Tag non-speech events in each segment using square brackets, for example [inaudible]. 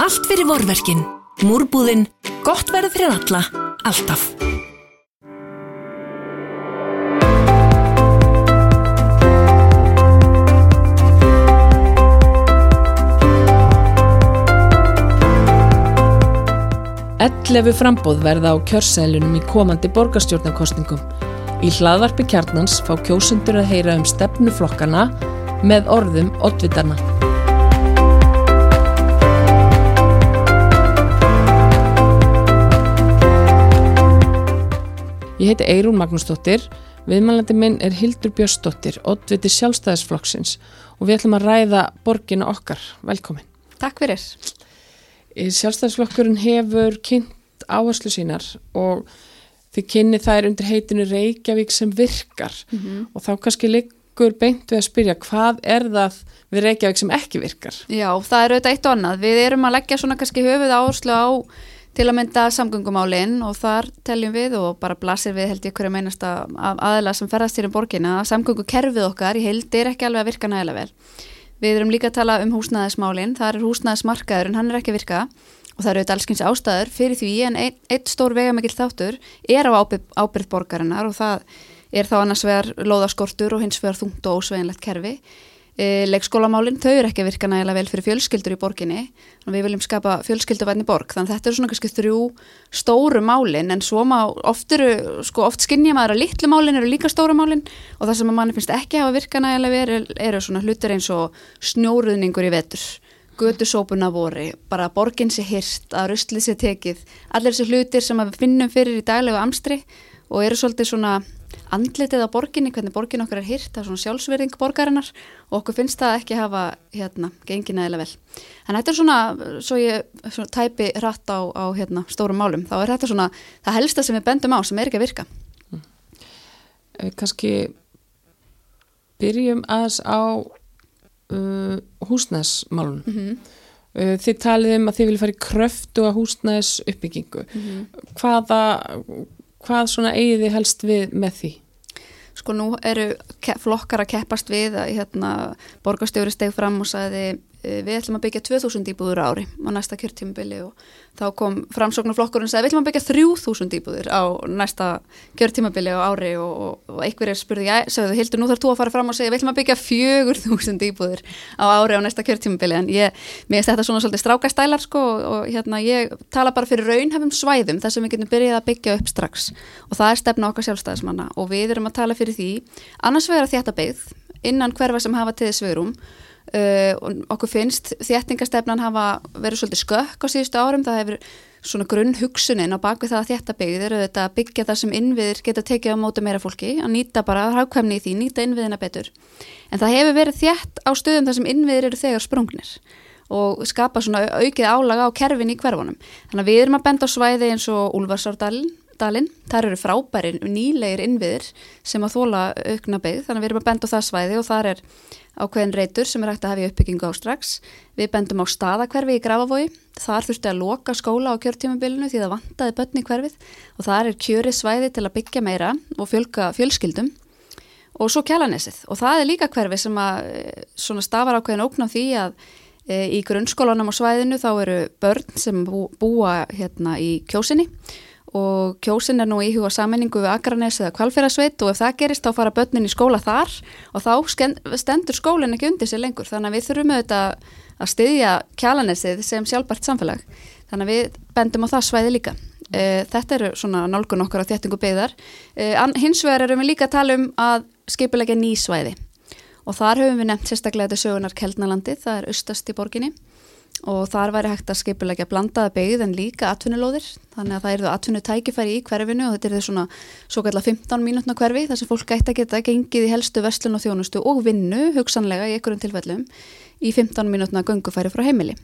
Allt fyrir vorverkin. Múrbúðinn. Gott verð fyrir alla. Alltaf. Ellefu frambóð verða á kjörsælunum í komandi borgarstjórnarkostningum. Í hlaðvarpi kjarnans fá kjósundur að heyra um stefnuflokkana með orðum oddvitarna. Ég heiti Eirún Magnúsdóttir, viðmælandi minn er Hildur Björnsdóttir, oddviti sjálfstæðisflokksins og við ætlum að ræða borginu okkar. Velkomin. Takk fyrir. Sjálfstæðisflokkurinn hefur kynnt áherslu sínar og þið kynni þær undir heitinu Reykjavík sem virkar Mhm. og þá kannski liggur beint við að spyrja hvað er það við Reykjavík sem ekki virkar? Já, það er auðvitað eitt og annað. Við erum að leggja svona kannski höfuð áherslu á til að mynda samgöngumálinn og þar teljum við og bara blasir við held ég hverju meinasta af aðila sem ferðast hér um borgina að samgöngukerfið okkar í heild er ekki alveg að virka nægilega vel. Við erum líka að tala um húsnæðismálinn, þar er húsnæðismarkaðurinn, hann er ekki að virka og það eru auðvitað allskins ástæður fyrir því en ein, eitt stór vegamikill þáttur er á ábyrð, ábyrð borgarinnar og það er þá annars vegar lóðaskortur og hins vegar þungt og ósveginlegt kerfi. E, leikskólamálinn, þau eru ekki að virka nægilega vel fyrir fjölskyldur í borginni. Og við viljum skapa fjölskylduvætni borg þannig að þetta eru svona kannski þrjú stóru málinn en svo má oft eru sko oft skinnja maður að litlu málinn eru líka stóru málinn og það sem að manni finnst ekki hafa virka nægilega vel eru, eru svona hlutur eins og snjóruðningur í vetur gödusópuna voru, bara borginn sé hýrt að ruslið sé tekið allir þessi hlutir sem við finnum fyrir í daglegu amstri og eru svolítið svona andlitið á borginni, hvernig borgin okkar er hýrt er svona sjálfsverðing borgarinnar og okkur finnst það ekki hafa hérna gengið nægilega vel. Að þetta er svona svo ég svona, tæpi rætt á, á hérna, stórum málum, þá er þetta svona það helsta sem við bendum á sem er ekki að virka Eh, Kannski byrjum aðeins á uh, húsnæðismálun. mm -hmm. Uh, þið talið um að þið vilja fara í kröftu að húsnæðis uppbyggingu. Hvaða, hvað svona eigið þið helst við með því? Sko nú eru flokkar að keppast við að hérna, borgarstjóri steg fram og sagði við ætlum að byggja 2000 íbúður ári á næsta kjörtímabili og þá kom framsóknarflokkurinn og sagði við ætlum að byggja 3000 íbúður á næsta kjörtímabili á ári. Og, og, og einhverjir spurði, já, sagði Hildur, nú þarf þú að fara fram og segja við ætlum að byggja 4000 íbúður á ári á næsta kjörtímabili. En ég, mér finnst þetta svona svolítið strákastælar sko og, og hérna ég tala bara fyrir raunhefum svæðum þar sem við getum byrjað að byggja upp strax. Og það er stefna okkar sjálfstæðismanna og við erum að tala fyrir því annars vegar að þétta byggð innan hverfa sem hafa til þess svörum uh, okkur finnst þéttingastefnan hafa verið svolítið skökk á síðustu árum. Það hefur svona grunn hugsunin á bakvið það að þétta byggð eru þetta að byggja það sem innviðir geta tekið á móti meira fólki að nýta bara hrákvæmni í því, nýta innviðina betur. En það hefur verið þétt á stöðum þar sem innviðir eru þegar sprungnir og skapa svona aukið álaga á kerfin í hverfunum. Þannig að við erum að benda á svæði eins og Úlfarsárdalinn, dalinn, þar eru frábærin nýlegir innviðir sem að þóla aukna byggð, þannig að við erum að benda á það svæði og þar er ákveðin reytur sem er hægt að hafa í uppbyggingu á strax. Við bendum á staðakverfi í Grafavogi, þar þurfti að loka skóla á kjörtímabilinu því það vantaði börn í hverfið og þar er kjöri svæði til að byggja meira og fjölga fjölskyldum. Og svo kjalanesið og það er líka hverfi sem að eh, stafar ákveðin ókn á því að e, í grunnskólanum á svæðinu þá eru börn sem bú, búa hérna í kjósinni og kjósin er nú íhuga sammenningu við Akranes eða Kvalfjörðasveit og ef það gerist þá fara börnin í skóla þar og þá stendur skólinn ekki undir sig lengur. Þannig að við þurfum auðvitað að styðja kjalanesið sem sjálfbært samfélag. Þannig að við bendum á það svæði líka. E, þetta eru svona nálgun okkar á þéttingu byggðar. E, hins vegar erum við líka að tala um að skipulegja ný svæði. Og þar höfum við nefnt sérstaklega þetta sögunar Keldnalandi, það er austast í borginni og þar væri hægt að skipulegja blandaða byggð en líka atvinnulóðir. Þannig að það eru atvinnutækifæri í hverfinu og þetta er svona svo kallar 15 mínútna hverfi þar sem fólk gæti að geta gengið í helstu vestlun og þjónustu og vinnu hugsanlega í einhverjum tilfellum í 15 mínútna göngufæri frá heimili.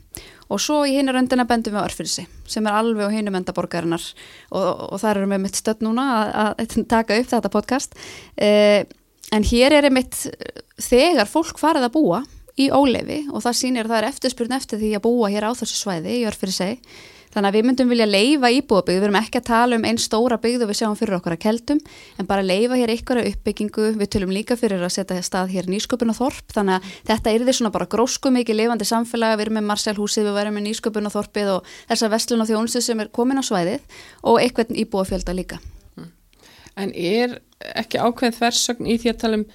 Og svo í hinnar öndina bendum við á örfyrirsi sem er alveg á hinum enda borgarinnar. Og, og þar erum við mitt stödd núna að, að taka upp þetta podcast. Eh, en hér er mitt þegar fólk farið að búa í ólefi og það sýnir að það er eftirspurn eftir því að búa hér á þessu svæði í örfyrir seg. Þannig að við myndum vilja leifa íbúabygg, við erum ekki að tala um einn stóra byggð og við sjáum fyrir okkar að keldum, en bara leifa hér ykkur að uppbyggingu, við tölum líka fyrir að setja stað hér nýsköpun og þorp, þannig að þetta er því svona bara grósku mikið lifandi samfélag, við erum með Marselhúsið, við verum með nýsköpun og þorpið og þessa vestlun og þjónustu sem er komin á svæðið og eitthvað íbúafjölda líka. En er ekki ákveð þversögn í því að tala um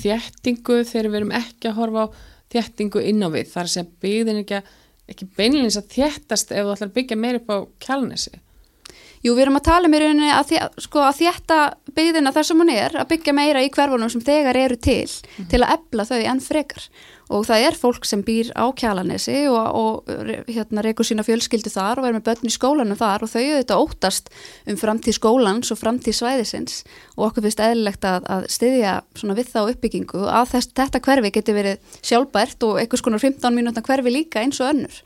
þjættingu þegar við erum ekki að horfa á þjættingu inn á við, þar sem byggðin ekki, ekki beinleins að þjættast ef þú ætlar að byggja meir upp á kjálnesi? Jú, við erum að tala um í rauninni að, sko, að þjætta byggðina þar sem hún er, að byggja meira í hverfunum sem þegar eru til, mm -hmm. til að ebla þau enn frekar og það er fólk sem býr á kjalanesi og, og hérna reykur sína fjölskyldu þar og er með börn í skólanum þar og þau auðvitað óttast um framtíð skólans og framtíð svæðisins og okkur finnst eðlilegt að, að styðja við þá uppbyggingu að þess, þetta hverfi geti verið sjálfbært og einhvers konar 15 mínúta hverfi líka eins og önnur.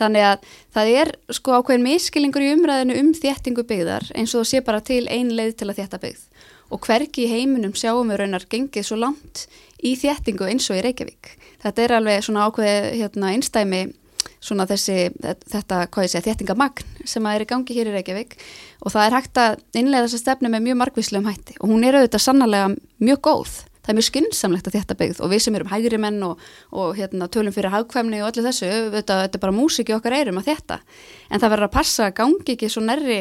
Þannig að það er sko ákveðin miskilingur í umræðinu um þéttingu byggðar eins og það sé bara til ein leið til að þétta byggð. Og hverki í heiminum sjáum við raunar gengið svo langt í þéttingu eins og í Reykjavík. Þetta er alveg svona ákveði hérna, einstæmi svona þessi, þetta, hvað ég segja, þéttingamagn sem er í gangi hér í Reykjavík. Og það er hægt að innlega þessa stefnu með mjög margvíslegum hætti. Og hún er auðvitað sannlega mjög góð, það er mjög skynnsamlegt að þetta byggð og við sem erum hægri menn og, og hérna, tölum fyrir hagkvæmni og allir þessu, auðvitað, þetta er bara músiki okkar eirum að þetta, en það verður að passa að gangi ekki svo nærri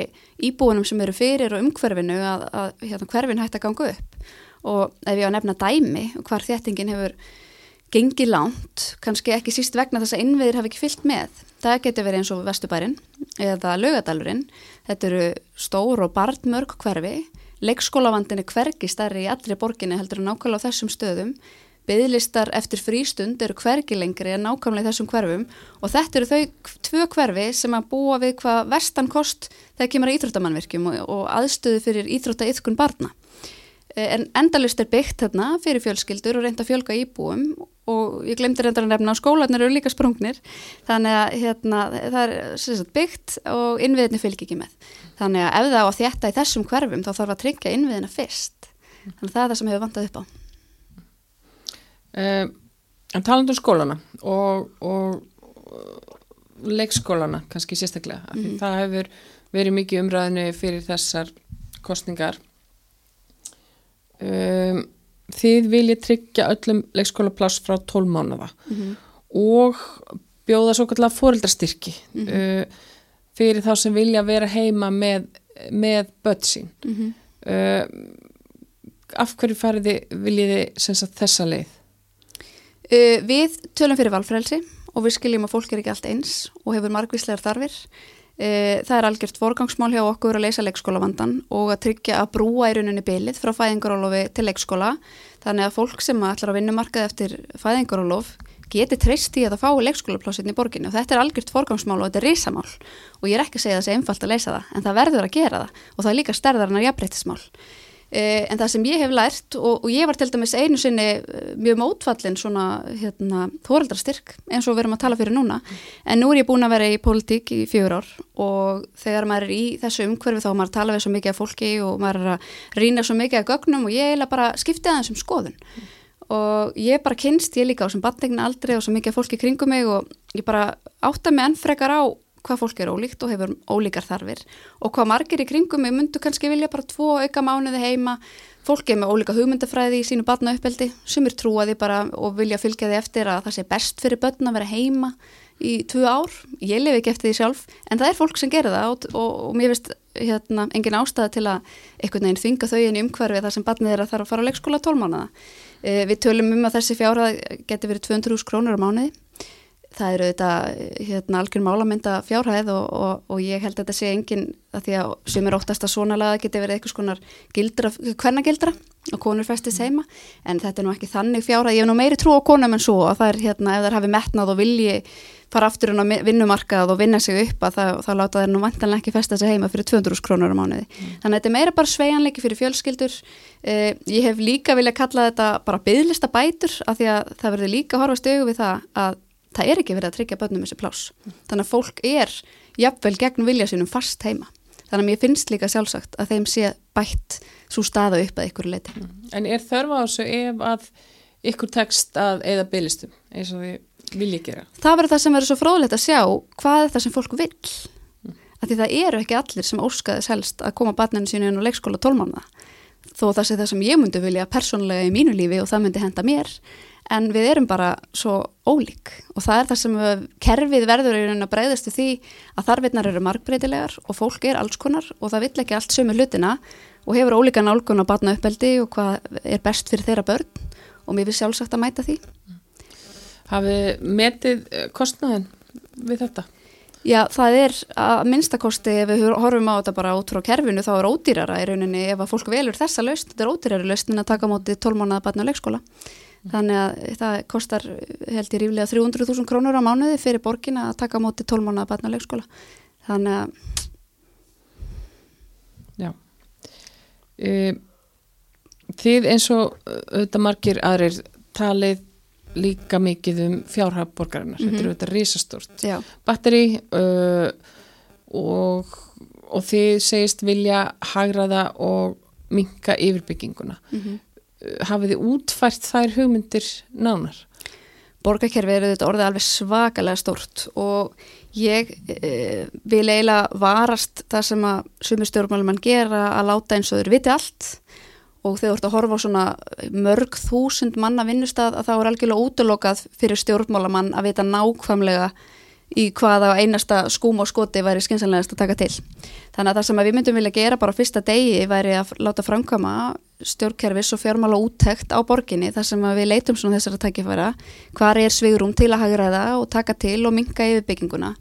íbúinum sem eru fyrir og umhverfinu að, að hérna, hverfin hægt að ganga upp og ef ég á nefna dæmi hvar þéttingin hefur gengi langt, kannski ekki síst vegna þess að innviðir hafi ekki fyllt með. Það getur verið eins og Vestubærin eða Laugadalurinn. Þetta eru stór og barnmörg hverfi. Leikskólavandin er hvergi starri í allri borginni heldur en nákvæmlega á þessum stöðum. Byðlistar eftir frístund eru hvergi lengri en nákvæmlega í þessum hverfum og þetta eru þau tvö hverfi sem að búa við hvað vestan kost þegar kemur að íþróttamannverkjum og, og aðstöðu fyrir íþróttaiðkun barna. Eh, en endalust er byggt þarna fyrir fjölskyldur og reynda fjölga íbúum og ég glemdi reyndar að nefna á skólanir eru líka sprungnir. Þannig að hérna, það er sagt, byggt og innviðinni fylgir ekki með. Þannig að ef það á þetta í þessum hverfum þá þarf að tryggja innviðina fyrst. Þannig að það er það sem hefur vantað upp á. Uh, En talandu um skólana og, og leikskólana kannski sérstaklega mm -hmm. það hefur verið mikið umræðinu fyrir þessar kostningar um, þið viljið tryggja öllum leikskólapláss frá 12 mánuða mm -hmm. og bjóða svo kallar fóreldrastyrki mm -hmm. uh, fyrir þá sem vilja vera heima með, með börn sín mm -hmm. uh, af hverju fariði viljiði þessa leið? Uh, við tölum fyrir valfrælsi og við skiljum að fólk er ekki allt eins og hefur margvíslegar þarfir það er algjört forgangsmál hjá okkur að leysa leikskólavandan og að tryggja að brúa í rauninni bylið frá fæðingarólofi til leikskóla. Þannig að fólk sem ætlar að vinnumarkað eftir fæðingarólof geti treyst í að það fái leikskólaplásin í borginni. Og þetta er algjört forgangsmál og þetta er risamál. Og ég er ekki að segja að það sé einfalt að leysa það en það verður að gera það. Og það er líka stærðarinnar jafnbreytismál Eh, en það sem ég hef lært og, og ég var til dæmis einu sinni eh, mjög mótfallin svona hérna þóraldrastyrk eins og við erum að tala fyrir núna en nú er ég búin að vera í pólitík í fjögur ár og þegar maður er í þessu umhverfi þá maður tala við svo mikið af fólki og maður er að rýna svo mikið af gögnum og ég er bara skiptið aðeins um skoðun mm. og ég bara kynst ég líka á sem bandegna aldrei og svo mikið af fólki kringum mig og ég bara átta mig ennfrekar á hvað fólk er ólíkt og hefur ólíkar þarfir. Og hvað margir í kringum við myndu kannski vilja bara tvo auka mánuði heima. Fólk er með ólíka hugmyndafræði í sínu barna uppeldi sem er trúaði bara og vilja fylgja því eftir að það sé best fyrir börn að vera heima í tvu ár, ég lifi ekki eftir því sjálf en það er fólk sem gerir það og, og, og mér finnst hérna, engin ástæða til að einhvern veginn þvinga þau inn í umhverfi þar sem barnið er að þarf að fara á leikskóla tólmánaða e, við tölum um að þessi fjárað getur verið 200.000 krónur á mánuði það eru þetta hérna, algjör málamynda fjárhæð og, og, og ég held að þetta sé engin að því að sem er óttast að svona laga geti verið eitthvað skonar gildra, hverna gildra og konur festist heima en þetta er nú ekki þannig fjárhæð, ég hef nú meiri trú á konum en svo að það er hérna ef þær hafi metnað og vilji fara aftur inn á vinnumarkað og vinna sig upp að það, þá láta þær nú vantanlega ekki festa sig heima fyrir 200 krónur á mánuði. Mm. Þannig að þetta er meira bara sveianleiki fyrir fjölskyldur. Eh, ég hef líka vilja kalla þetta bara byðlista bætur af því að það verður líka horfast auðvið við það að það er ekki verið að tryggja börnum þessi plás. Þannig að fólk er jafnvel gegn vilja sínum fast heima. Þannig að mér finnst líka sjálfsagt að þeim sé bætt svo staða upp að ykkur leiti. Mm. En er þörfa á þessu ef að ykkur tekst að eða bygglistum eins og við viljið gera? Það verður það sem verður svo fróðilegt að sjá hvað er það sem fólk vil. Mm. því það eru ekki allir sem óskaðis helst að koma barninu sínu inn á leikskóla tólmána þó það sé það sem ég myndi vilja persónulega í mínu lífi og það myndi henda mér en við erum bara svo ólík. Og það er það sem kerfið verður í raun að breyðast því að þarfinnar eru markbreytilegar og fólk er alls konar og það vill ekki allt sömu hlutina og hefur ólíka nálgun á batna uppeldi og hvað er best fyrir þeirra börn. Og mér finnst sjálfsagt að mæta því. Hafið metið kostnaðin við þetta? Já, það er að minnstakosti ef við horfum á þetta bara út frá kerfinu þá er ódýrara í rauninni ef að fólk velur þessa laust, þetta er ódýrara laust en að taka móti 12 mánuða batna á leikskóla þannig að það kostar held ég ríflega 300.000 krónur á mánuði fyrir borgin að taka móti 12 mánuða batna á leikskóla þannig að Já. E, Þið eins og auðvitað margir aðrir talið líka mikið um fjárhag borgarinnar, mm -hmm. þetta er auðvitað risastórt batteri uh, og, og þið segist vilja hagraða og minka yfirbygginguna. Mm -hmm. Hafið þið útfært þær hugmyndir nánar? Borgarkerfið eru þetta orðið alveg svakalega stort og ég e, vil eiginlega varast það sem að sumistjórnmálumann gera að láta eins og þeir viti allt og þegar þú ert að horfa á svona mörg þúsund manna vinnustad að þá er algjörlega útlokað fyrir stjórnmálamann að vita nákvæmlega í hvaða einasta skúm og skoti væri skynsanlegast að taka til. Þannig að það sem við myndum vilja gera bara á fyrsta degi væri að láta framkama stjórnkerfis og fjármála úttekt á borginni þar sem við leitum svona þessara takkifæra hvar er svigrum til að hagraða og taka til og minga yfirbygginguna.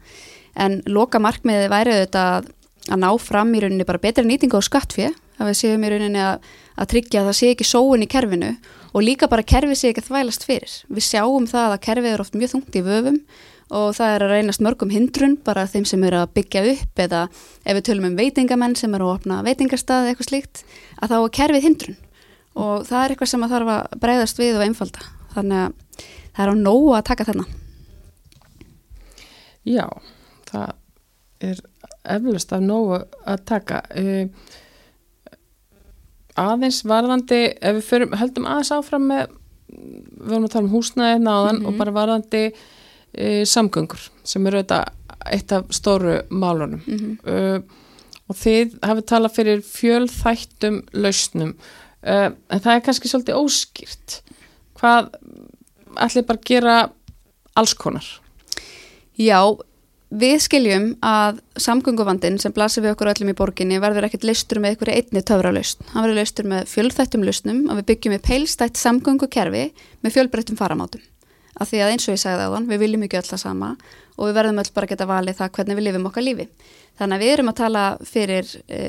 En loka markmiði væri auðvitað að ná fram í rauninni bara betri nýtingu á skattfið, að við séum í rauninni að að tryggja að það sé ekki sóun í kerfinu og líka bara kerfið sé ekki að þvælast fyrir. Við sjáum það að kerfið er oft mjög þungt í vöfum og það er að reynast mörgum hindrun bara þeim sem eru að byggja upp eða ef við tölum um veitingamenn sem eru að opna veitingarstaði eitthvað slíkt að þá er kerfið hindrun og það er eitthvað sem að þarf að breyðast við og einfalda. Þannig að það er á nógu að taka þarna. Já, það er eflust af nógu að taka. Uh, aðeins varðandi, ef við förum, höldum aðeins áfram með, við vorum að tala um húsnæði náðan mm -hmm. og mhm. bara varðandi e, samgöngur sem eru þetta eitt af stóru málunum mm -hmm. uh, og þið hafið talað fyrir fjölþættum lausnum uh, en það er kannski svolítið óskýrt hvað ætlið bara að gera alls konar? Já, Við skiljum að samgönguvandin sem blasir við okkur öllum í borginni verður ekkert laustur með einhverju einni töfralaust. Hann verður laustur með fjölþættum lausnum og við byggjum upp heilstætt samgöngukerfi með fjölbreyttum faramátum. Af því að eins og ég sagði á þann, við viljum ekki öll það sama og við verðum öll bara að geta valið það hvernig við lifum okkar lífi. Þannig að við erum að tala fyrir e,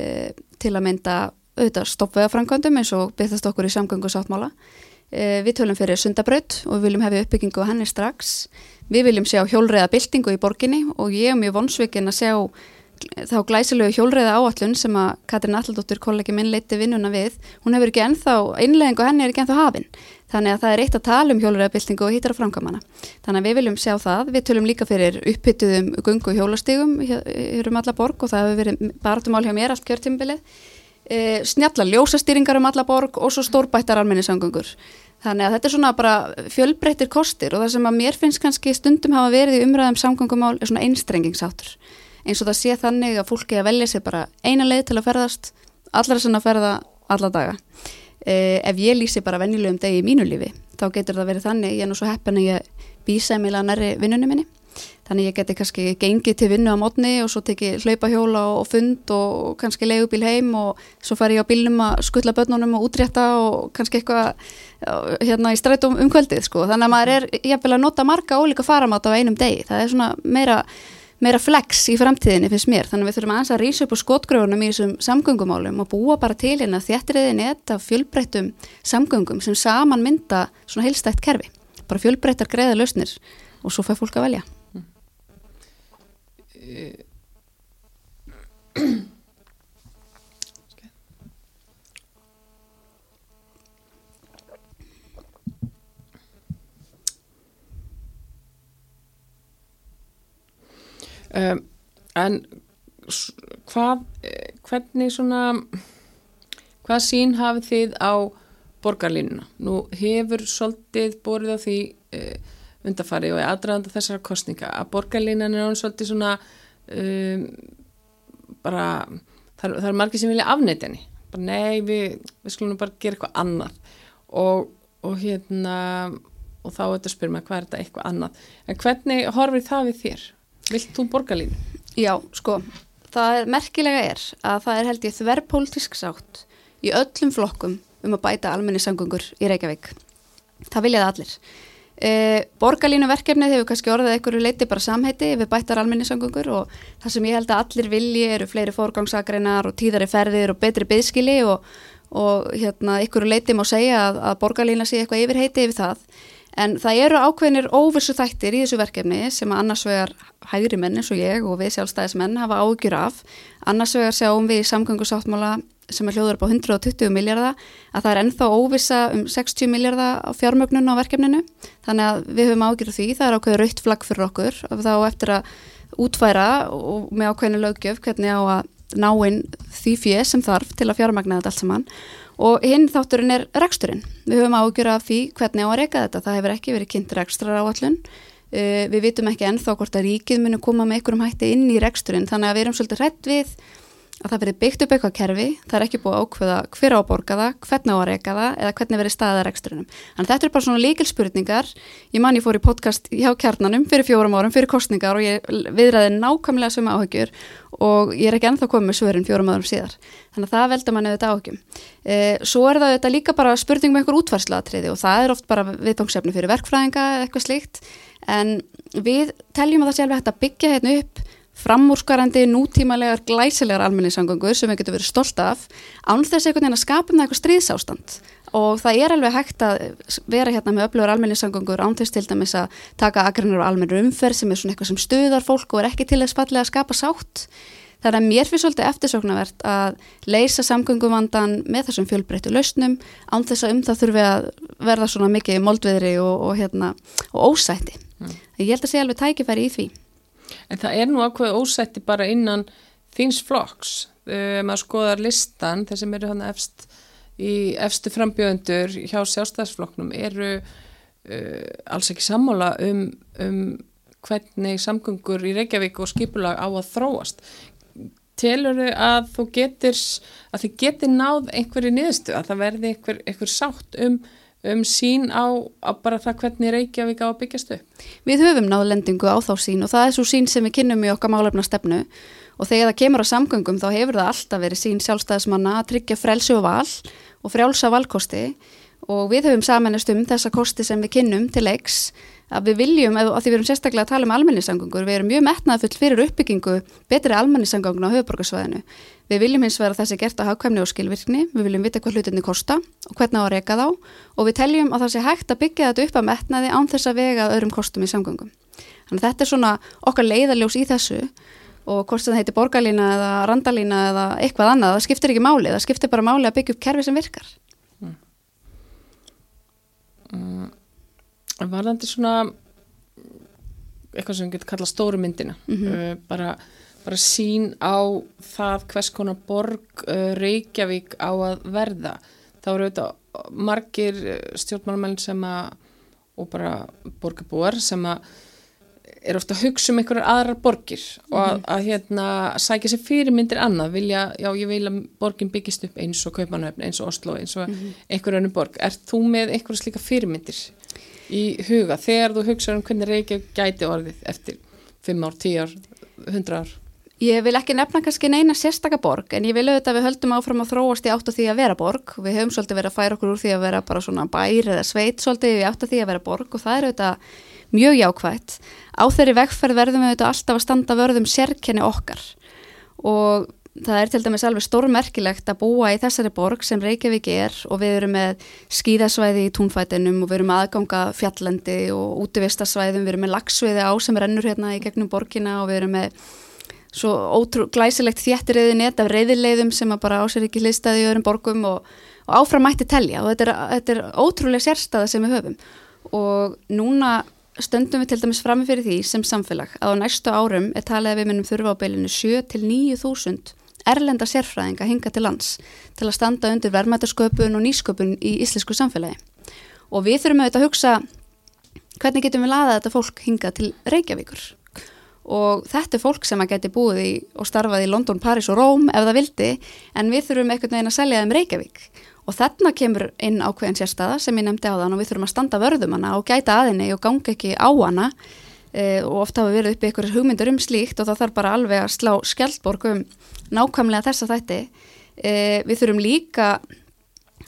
til að mynda auðvitað stoppveðafrangöndum eins og byrðast okkur í samgöngusáttmála. E, við tölum fyrir sundabraut og við viljum hefja uppbyggingu henni strax Við viljum sjá hjólreiða byltingu í borginni og ég er mjög vonsveikin að sjá þá glæsilegu hjólreiða áallun sem að Katrin Alldóttur, kollegi minn, leiti vinnuna við. Hún hefur ekki ennþá, einleggingu henni er ekki ennþá hafinn. Þannig að það er eitt að tala um hjólreiða byltingu og hittar á framkamana. Þannig að við viljum sjá það. Við tölum líka fyrir uppbyttuðum gungu hjólastígum hér um alla borg og það hefur verið baratumál hjá mér allt kjörtjumbilið. E, snjalla ljósastýringar um alla borg og svo stórbættar almenningssangungur. Þannig að þetta er svona bara fjölbreyttir kostir og það sem að mér finnst kannski stundum hafa verið í umræðum samgangumál er svona einstrengingsátur. Eins og það sé þannig að fólki að velja sér bara eina leið til að ferðast, allar sem að ferða alla daga. Eh, ef ég lýsi bara vennilegum degi í mínu lífi, þá getur það verið þannig, ég er nú svo heppin að ég býsa mig að næri vinnunum minni Þannig ég geti kannski gengið til vinnu á mótni og svo tekið hlaupahjóla og fund og kannski leiðubíl heim og svo fær ég á bílnum að skuttla börnunum og útrétta og kannski eitthvað hérna í strætum umkvöldið sko. Þannig að maður er jafnvel að nota marga ólíka faramáta á einum degi. Það er svona meira, meira flex í framtíðinni finnst mér. Þannig að við þurfum aðeins að rýsa upp á skotgröfunum í þessum samgöngumálum og búa bara til hérna þjættriðin þetta fjölbreyttum samgöngum sem saman mynda svona heilstætt kerfi. Bara fjölbreyttar greiða lausnir og svo fær fólk að velja. [clears throat] [clears throat] Um, en hvað, hvernig svona, hvað sín hafið þið á borgarlínuna? Nú hefur svolítið borðið á því uh, undarfari og aðdraðanda þessara kostninga að borgarlínan er án svolítið svona um, bara það, það er margir sem vilja afneita henni bara nei, við, við skulum bara gera eitthvað annað og, og hérna og þá þetta spyrir maður hvað er þetta eitthvað annað en hvernig horfið það við þér? Vilt þú borgarlínu? Já, sko, það er merkilega er að það er held ég þverrpolítisk sátt í öllum flokkum um að bæta almennissangungur í Reykjavík. Það viljaði allir. E, borgarlínu verkefnið hefur kannski orðið einhverju leiti bara samheiti við bættar almennissangungur og það sem ég held að allir vilji eru fleiri fórgangsagreinar og tíðari ferðir og betri byðskili og, og hérna einhverju leiti má segja að, að borgarlína sé eitthvað yfirheiti yfir það en það eru ákveðinir óvissu þættir í þessu verkefni sem að annars vegar hægri menn eins og ég og við sjálfstæðismenn hafa ágjur af. Annars vegar sjáum við í samgöngusáttmála sem er hljóður upp á 120 miljardar að það er ennþá óvisa um 60 miljardar á fjármögnun á verkefninu. Þannig að við höfum ágjörðu því. Það er ákveður raukt flagg fyrir okkur. Og þá eftir að útfæra og með ákveðinu lögjöf hvernig á að ná inn því fjö sem þarf til að fjármagna þetta allt saman og hinn þátturinn er reksturinn. Við höfum ágjörðu af því hvernig á að reyka þetta. Það hefur ekki verið kynnt rekstrar áallun uh, við vitum ekki ennþá hvort að ríkið munu koma með einhverjum hætti inn í reksturinn. Þannig að við erum svolítið hrætt við að það verið byggt upp eitthvað kerfi, það er ekki búið að ákveða hver á að borga það, hvernig á að reyka það eða hvernig verið staðað reksturinnum. Þannig þetta er bara svona líkilspurningar. Ég man ég fór í podcast hjá kjarnanum fyrir fjórum árum, fyrir kostningar og ég viðræði nákvæmlega sem áhugjur og ég er ekki ennþá komið með svörin fjórum árum síðar. Þannig að það veldur manni auðvitað áhugjum. E, svo er það auðvitað líka bara spurning með einhver útvarslatriði og það er oft bara viðfangsefni fyrir verkfræðinga eitthvað slíkt en við teljum að það sé alveg hægt að byggja hérna upp framúrskarandi, nútímalegar, glæsilegar almenningssangöngur sem við getum verið stolt af án þess einhvern veginn að skapa með eitthvað stríðsástand og það er alveg hægt að vera hérna með öflugur almenningssangöngur án þess til dæmis að taka agrinur og almennur umferð sem er svona eitthvað sem stuðar fólk og er ekki til þess fallega að skapa sátt Það er mér fyrir svolítið eftirsóknarvert að leysa samgönguvandan með þessum fjölbreyttu lausnum án þess að um það þurfi að verða svona mikið moldveðri og, og, hérna, og ósætti. Mm. Ég held að sé alveg tækifæri í því. En það er nú ákveð ósætti bara innan þins flokks. Um, maður skoðar listan, þeir sem eru hann efst í efstu frambjöðundur hjá sjálfstæðsflokknum eru uh, alls ekki sammála um, um hvernig samgöngur í Reykjavík og skipulag á að þróast. Telur þau að þú getur, að þið getur náð einhverju niðurstu, að það verði einhver, einhver sátt um um sín á, á bara það hvernig Reykjavík á að byggjast upp? Við höfum náðu lendingu á þá sín og það er svo sín sem við kynnum í okkar málefna stefnu og þegar það kemur á samgöngum þá hefur það alltaf verið sín sjálfstæðismanna að tryggja frelsu og val og frjálsa valkosti og við höfum samanist um þessa kosti sem við kynnum til leiks að við viljum, að því við erum sérstaklega að tala um almennissangungur, við erum mjög metnaðfull fyrir uppbyggingu betri almennissangungun á höfuborgarsvæðinu. Við viljum hins vegar að það sé gert að hagkvæmni og skilvirkni, við viljum vita hvað hlutinni kosta og hvernig á að reyka þá og við teljum að það sé hægt að byggja þetta upp að metnaði án þess að vega öðrum kostum í samgöngum. Þannig að þetta er svona okkar leiðaljós í þessu og hvort það heiti borgarlína eða randalína eða eitthvað annað, það skiptir ekki máli, það skiptir bara máli að byggja upp kerfi sem virkar. Mm. Mm varðandi svona eitthvað sem við getum kallað stóru myndina mm -hmm. uh, bara, bara sín á það hvers konar borg uh, Reykjavík á að verða þá eru auðvitað margir uh, stjórnmálamenn sem að og bara borgarbúar sem að er ofta að hugsa um einhverjar aðrar borgir mm -hmm. og að, mhm. að hérna sækja sér fyrirmyndir annað, vilja, já ég vil að borgin byggist upp eins og Kaupanöfn, eins og Oslo eins og mm -hmm. einhverju önnu borg. Er þú með einhverja slíka fyrirmyndir? í huga þegar þú hugsa um hvernig Reykjavík gæti orðið eftir 5 ár, 10 ár, 100 ár? Ég vil ekki nefna kannski neina sérstakaborg en ég vil auðvitað að við höldum áfram að þróast í átt af því að vera borg. Við höfum svolítið verið að færa okkur úr því að vera bara svona bær eða sveit svolítið í átt af því að vera borg og það er auðvitað mjög jákvægt. Á þeirri vegferð verðum við auðvitað alltaf að standa vörðum sérkenni okkar og það er til dæmis alveg stórmerkilegt að búa í þessari borg sem Reykjavík er og við erum með skíðasvæði í túnfætinum og við erum aðganga fjallandi og útivistarsvæðum, við erum með lagsviði á sem rennur hérna í gegnum borgina og við erum með svo ótrú, glæsilegt þjættirriði net af reyðileiðum sem bara ásér ekki hlistaði í öðrum borgum og, og áfram mætti telja og þetta er, þetta er ótrúlega sérstaða sem við höfum og núna stöndum við til dæmis fram fyrir því sem samfélag að á næstu árum er talið að við minnum þurfa á beilinu 7 til 9.000 erlenda sérfræðinga hinga til lands til að standa undir verðmættasköpun og nýsköpun í íslensku samfélagi. Og við þurfum auðvitað að hugsa hvernig getum við laðað þetta fólk hinga til Reykjavíkur. Og þetta er fólk sem að geti búið í og starfað í London, Paris og Róm ef það vildi en við þurfum einhvern veginn að selja þeim Reykjavík. Og þarna kemur inn ákveðin sérstaða sem ég nefndi á þann og við þurfum að standa vörðum hana og gæta aðinni og ganga ekki á hana. E, og ofta hafa verið uppi ykkur hugmyndur um slíkt og það þarf bara alveg að slá skjaldborg um nákvæmlega þessa þætti. E, við þurfum líka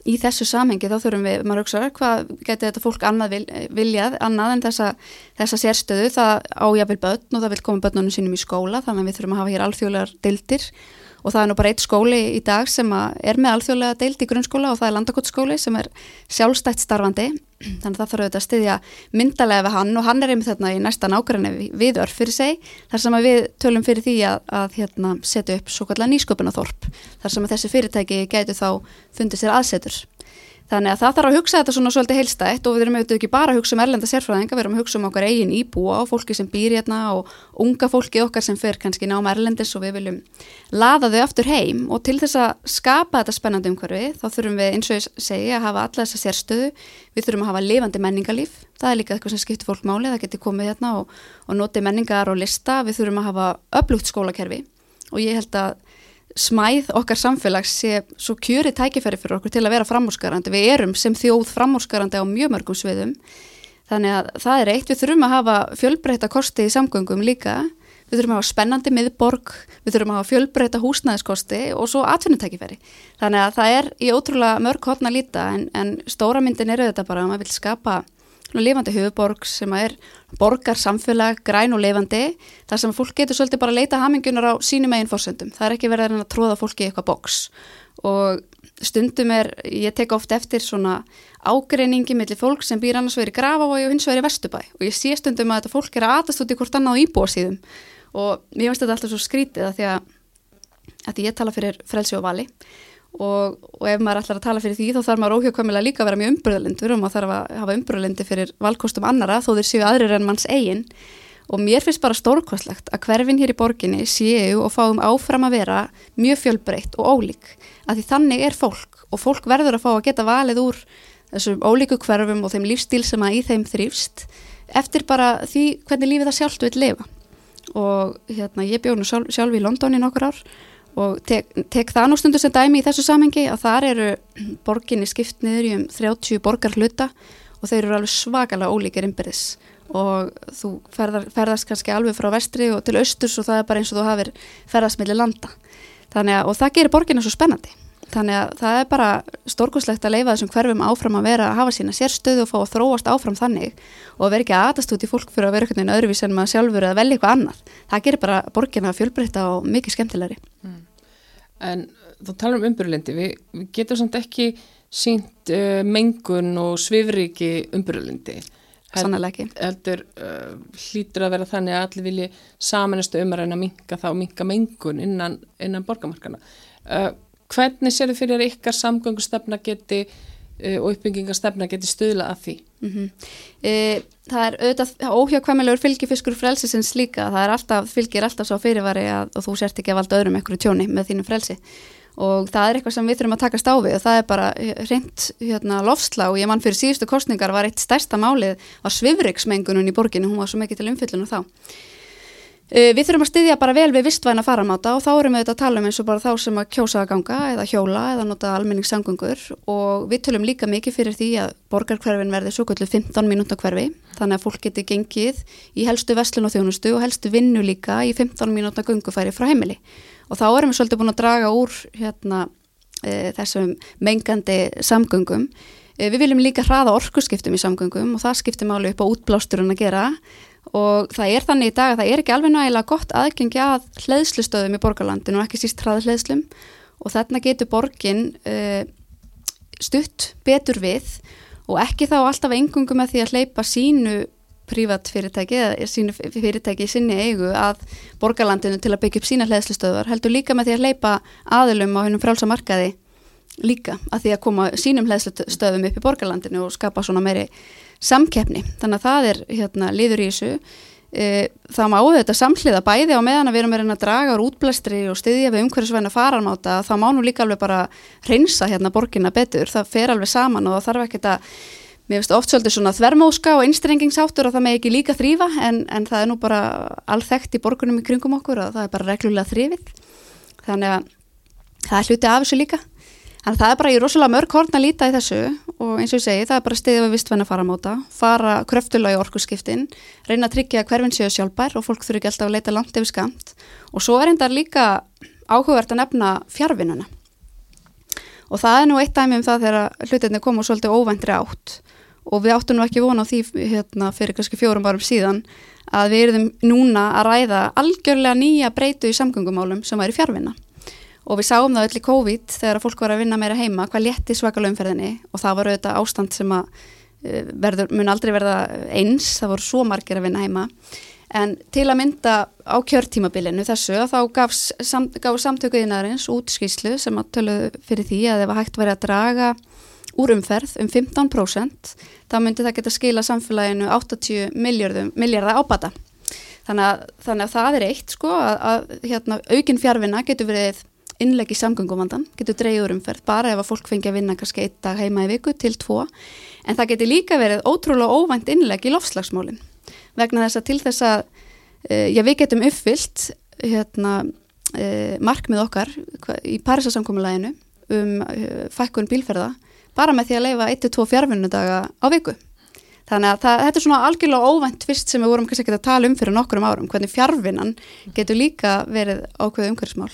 í þessu samhengi þá þurfum við, maður hugsa, hvað getur þetta fólk annað vil, viljað, annað en þessa, þessa sérstöðu, það ájafil börn og það vil koma börnunum sínum í skóla þannig að við þurfum að hafa hér alþjóðlegar dildir og það er nú bara eitt skóli í dag sem er með alþjóðlega dild í grunnskóla og það er landakottskóli sem er sjálfstætt starfandi þannig að það þarf auðvitað að styðja myndalega við hann og hann er einmitt þarna í næsta nákvæmni við örf fyrir seg þar sem við tölum fyrir því að, að hérna, setja upp svo kallar nýsköpunathorp þar sem þessi fyrirtæki gætu þá fundið sér aðsetur Þannig að það þarf að hugsa þetta svona svolítið heilstætt og við erum auðvitað ekki bara að hugsa um erlenda sérfræðinga, við erum að hugsa um okkar eigin íbúa og fólki sem býr hérna og unga fólki okkar sem fer kannski náma erlendis og við viljum laða þau aftur heim. Og til þess að skapa þetta spennandi umhverfi þá þurfum við eins og ég segja að hafa alla þessa sérstöðu, við þurfum að hafa lifandi menningalíf, það er líka eitthvað sem skiptir fólk máli, það getur komið hérna og, og notið menningar og lista, við þurfum að hafa öflugt skólakerfi. Og ég held að smæð okkar samfélags sé svo kjöri tækifæri fyrir okkur til að vera framúrskarandi. Við erum sem þjóð framúrskarandi á mjög mörgum sviðum. Þannig að það er eitt, við þurfum að hafa fjölbreyta kosti í samgöngum líka. Við þurfum að hafa spennandi miðborg, við þurfum að hafa fjölbreyta húsnæðiskosti og svo atvinnutækifæri. Þannig að það er í ótrúlega mörg hotna líta en, en stóra myndin eru þetta bara að maður vil skapa lifandi höfuborg sem er borgar samfélag, græn og lifandi þar sem fólk getur svolítið bara að leita hamingunar á sínum eigin fórsöndum. Það er ekki verið að tróða fólki í eitthvað boks og stundum er, ég tek ofta eftir svona ágreiningi millir fólk sem býr annars verið Grafavogi og hins verið Vestubæ og ég sé stundum að þetta fólk er að atast út í hvort annað íbúasíðum. Og mér finnst þetta alltaf svo skrítið að því að, að ég tala fyrir frelsi og vali og, og ef maður ætlar að tala fyrir því þá þarf maður óhjókvæmilega líka að vera mjög umbröðalindur og maður þarf að hafa umbröðalindi fyrir valkostum annara þó þeir séu aðrir en manns eigin. Og mér finnst bara stórkostlegt að hverfin hér í borginni séu og fáum áfram að vera mjög fjölbreytt og ólík. Að því þannig er fólk og fólk verður að fá að geta valið úr þessum ólíku hverfum og þeim lífstíl sem að í þeim þrýfst eftir bara því hvernig lífið það sjálft vil lifa. Og hérna ég bjóð nú sjálf, sjálf í London í nokkur ár og tek, tek það nú stundu sem dæmi í þessu samengi að þar eru borginni skipt niður í um 30 borgar hluta og þeir eru alveg svakalega ólíkir innbyrðis. Og þú ferðar, ferðast kannski alveg frá vestri og til austurs og það er bara eins og þú hafið ferðast mellir landa. Að, og það gerir borginna svo spennandi þannig að það er bara stórkoslegt að leifa þessum hverfum áfram að vera að hafa sína sérstöðu og fá að þróast áfram þannig og að vera ekki aðast út í fólk fyrir að vera einhvern veginn öðruvís en maður sjálfur eða velja eitthvað annað það gerir bara borginna fjölbreytta og mikið skemmtilegri mm. En þú talar um umbyrjulendi, við, við getum samt ekki sínt uh, mengun og svifriki umbyrjulendi. Sannlega ekki. Heldur uh, hlýtur að vera þannig að allir vilji samanustu um að reyna að minka þá, minka mengun innan, innan borgamarkana. Uh, hvernig þið fyrir ykkar samgöngustefna geti uh, og uppbyggingastefna geti stuðla að því? Mm -hmm. e, það er auðvitað óhjákvæmilegur fylgifiskur frelsisins líka, það er alltaf, fylgir alltaf svo fyrirvari að þú sért ekki að valda öðrum ekkur tjóni með þínu frelsi. Og það er eitthvað sem við þurfum að taka stáfi og það er bara reynd hérna, lofsla og ég mann fyrir síðustu kostningar var eitt stærsta málið á svifriksmengunum í borginu, hún var svo mikið til umfyllinu þá. Eh, við þurfum að styðja bara vel við vistvæna faramáta og þá erum við þetta að tala um eins og bara þá sem að kjósa að ganga eða hjóla eða nota almenningssangungur og við tölum líka mikið fyrir því að borgarkverfin verði svo kvöldu 15 minúta hverfi þannig að fólk geti gengið í helstu vestlun og þjónustu og helstu vinnu líka í 15 minúta gungufæri frá heimili. Og þá erum við svolítið búin að draga úr hérna, e, þessum mengandi samgöngum. E, við viljum líka hraða orkusskiptum í samgöngum og það skiptir máli upp á útblásturinn að gera og það er þannig í dag að það er ekki alveg nægilega gott aðgengi að hlæðslustöðum í borgarlandinu og ekki síst hraðhlæðslum og þarna getur borgin uh, stutt betur við og ekki þá alltaf engungum með því að hleypa sínu prívat fyrirtæki eða sínu fyrirtæki í sinni eigu að borgarlandinu til að byggja upp sína hlæðslustöðar heldur líka með því að hleypa aðilum á hennum frálsamarkaði líka að því að koma sínum hlæðslustöðum upp í borgarlandinu og skapa svona meiri samkeppni, þannig að það er hérna, liður í þessu. E, það má þetta samhliða bæði á meðan að við erum að draga úr útblæstri og styðja við umhverfisvæna fararmáta, það má nú líka alveg bara reynsa hérna borginna betur, það fer alveg saman og það þarf ekki að mér finnst oft svolítið svona þvermóska og innstrengingsháttur og það með ekki líka þrýfa en, en það er nú bara alþekkt í borgunum í kringum okkur og það er bara reglulega þrýfið þannig að það er hluti af þessu líka en það er bara í rosalega mörg horn að líta í þessu og eins og ég segi það er bara stiðið við vistvenna faramóta fara kröftulega í orkusskiptin reyna að tryggja hverfinn séu sjálfbær og fólk þurfi ekki alltaf að leita langt yfir skamt og svo er enda líka áhugavert að nefna fjárvinnuna og það er nú eitt dæmi um það þegar hlutinni koma svolítið óvæntri átt. Og við áttum nú ekki vona á því hérna, fyrir kannski fjórum varum síðan að við erum núna að ræða algjörlega nýja breytu í samgöngumálum sem væri fjárvinna og við sáum það öll í COVID þegar fólk var að vinna meira heima hvað létti svakalöfumferðinni og það var auðvitað ástand sem að eh, verður, mun aldrei verða eins, það voru svo margir að vinna heima. En til að mynda á kjörtímabilinu þessu þá gaf, sam, samtökuðinarins út skýslu sem að töluðu fyrir því að ef að hægt væri að draga úr umferð um 15% þá myndi það geta skila samfélaginu 80 miljardar ábata. Þannig að, þannig að það er eitt sko að, að hérna, aukin fjárvinna getur verið innlegg í samgöngumandan, getur dreigð úr umferð bara ef að fólk fengi að vinna kannski eitt dag heima í viku til tvo en það getur líka verið ótrúlega óvænt innlegg í lofslagsmálinn vegna þess að til þess að uh, já, við getum uppfyllt hérna, uh, markmið okkar í Parísasamkominlæginu um uh, fækkun bílferða bara með því að leifa 1-2 fjárfunnudaga á viku. Þannig að það, þetta er svona algjörlega óvænt fyrst sem við vorum kannski ekki að tala um fyrir nokkur um árum, hvernig fjárvinnan getur líka verið ákveðu umhverfismál.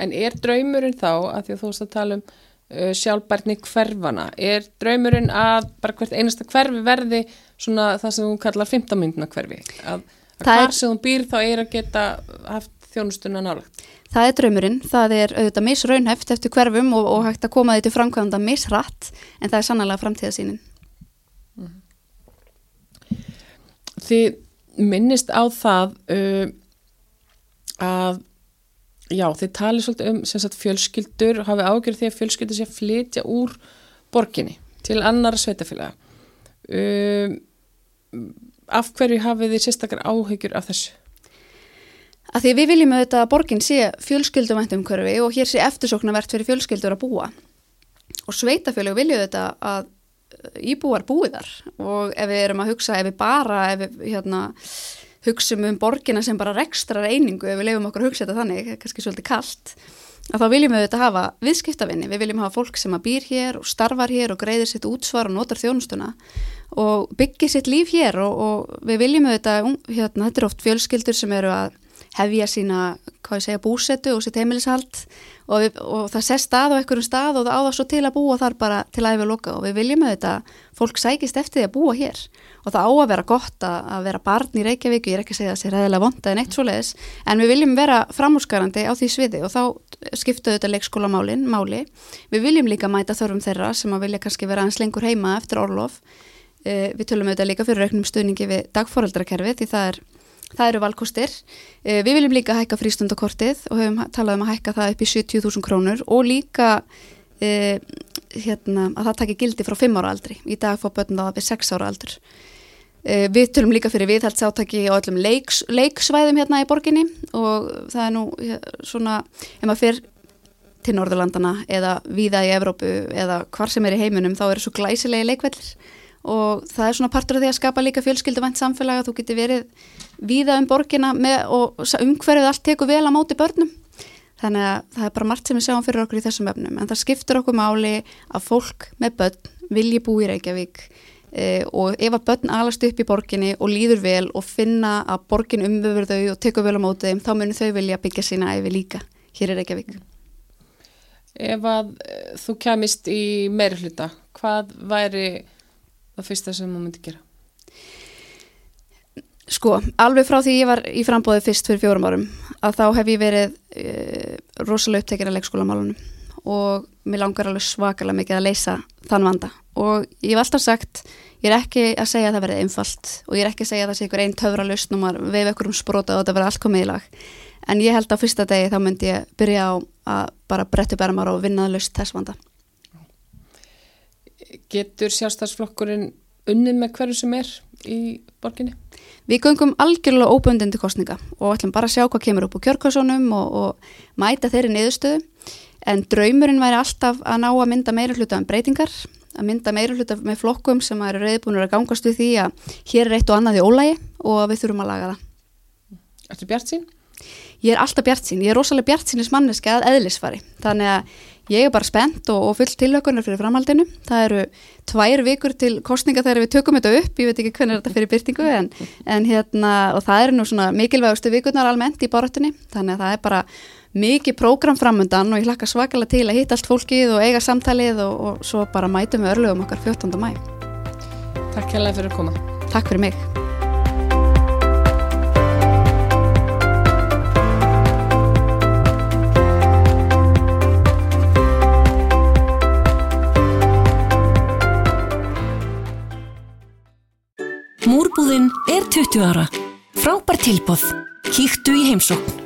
En er draumurinn þá, að því að þú veist að tala um uh, sjálfbærni hverfana, er draumurinn að bara hvert einasta hverfi verði svona það sem þú kallar 15 mynduna hverfi, að, að hvar er, sem þú býr þá er að geta haft þjónustuna nálagt? Það er draumurinn, það er auðvitað misraunheft eftir hverfum og, og hægt að koma því til framkvæmda misrætt, en það er sannlega framtíðasínin. Þið minnist á það uh, að já, þið talið svolítið um sagt, fjölskyldur og hafið ágjörð því að fjölskyldur sé að flytja úr borginni til annara sveitafélaga um, af hverju hafið þið sérstakar áhegjur af þessu? Að því við viljum auðvitað að borginn sé fjölskyldumvænt umhverfi og hér sé eftirsóknarvert fyrir fjölskyldur að búa. Og sveitafélag vilju auðvitað að íbúar búiðar og ef við erum að hugsa, ef við bara ef við hérna hugsaum um borgina sem bara rekstrar einingu ef við lefum okkur að hugsa þetta þannig, kannski svolítið kallt að þá viljum við þetta hafa viðskiptavinni, við viljum hafa fólk sem að býr hér og starfar hér og greiðir sitt útsvar og notar þjónustuna og byggir sitt líf hér og, og við viljum þetta, hérna, þetta er oft fjölskyldur sem eru að hefja sína, hvað ég segja, búsetu og sitt heimilishald. Og, við, og það sest stað á einhverjum stað og það áða svo til að búa þar bara til að við loka. Og við viljum auðvitað fólk sækist eftir því að búa hér. Og það á að vera gott að, að vera barn í Reykjavík, ég er ekki að segja að það sé ræðilega vonda en eitt svo leiðis, en við viljum vera framhúsgarandi á því sviði. Og þá skiptu auðvitað leikskólamálin, máli. Við viljum líka mæta þörfum þeirra sem að vilja kannski vera aðeins lengur heima eftir orlof. Eh, við tölum auðvitað líka fyrir auknum stuðningi við dagforeldrakerfi því það er Það eru valkostir. Eh, við viljum líka hækka frístundakortið og höfum talað um að hækka það upp í 70.000 krónur og líka e, hérna, að það takir gildi frá 5 ára aldri. Í dag fá börn það við 6 ára aldur. E, við tölum líka fyrir viðhaldsáttaki á öllum leiks, leiksvæðum hérna í borginni og það er nú svona, ef maður fyrir til Norðurlandana eða víða í Evrópu eða hvar sem er í heiminum þá eru svo glæsilegi leikvellir og það er svona partur af því að skapa líka fjölskylduvænt samfélag að þú getur verið víða um borgina með, og umhverfið allt tekur vel á móti börnum. Þannig að það er bara margt sem við sjáum fyrir okkur í þessum öfnum en það skiptur okkur máli að fólk með börn vilji bú í Reykjavík e, og ef að börn alast upp í borginni og líður vel og finna að borgin umvöfur þau og tekur vel á móti þeim þá munir þau vilja byggja sína æfi líka hér í Reykjavík. Ef að e, þú kemist í meiri hluta, hvað væri það fyrsta sem þú myndi gera? Sko, alveg frá því ég var í frambóði fyrst fyrir fjórum árum að þá hef ég verið e, rosalega upptekinn að leikskólamálunum og mér langar alveg svakalega mikið að leysa þann vanda. Og ég hef alltaf sagt ég er ekki að segja að það verði einfalt og ég er ekki að segja að það sé ykkur einn töfra lausn og maður veif ykkur um sprota og þetta verði allt komið í lag. En ég held á fyrsta degi þá myndi ég byrja á að bara brettu bermar og vinnaða lausn þess vanda getur sjálfstæðsflokkurinn unnið með hverju sem er í borginni? Við göngum algjörlega óbundindi kostninga og ætlum bara að sjá hvað kemur upp á kjörkvæsunum og, og mæta þeirri niðurstöðu en draumurinn væri alltaf að ná að mynda meira hluta um breytingar að mynda meira hluta með flokkum sem eru reyðbúinur að gangast við því að hér er eitt og annað í ólægi og við þurfum að laga það. Ertu bjart sín? Ég er alltaf bjart sín, ég er rosalega bjart sínis manneski að eðlisfari, þannig að ég er bara spennt og, og full tilökunar fyrir framhaldinu. Það eru tvær vikur til kostninga þegar við tökum þetta upp, ég veit ekki hvernig þetta fyrir byrtingu en, en hérna og það eru nú svona mikilvægustu vikurnar almennt í barátunni, þannig að það er bara mikið prógram framundan og ég hlakka svakalega til að hitta allt fólkið og eiga samtalið og, og svo bara mætum við örlugum okkar 14. mæ. Takk hérlega fyrir að koma. Takk fyrir mig. Múrbúðin er 20 ára. Frábær tilbóð. Kíktu í heimsókn.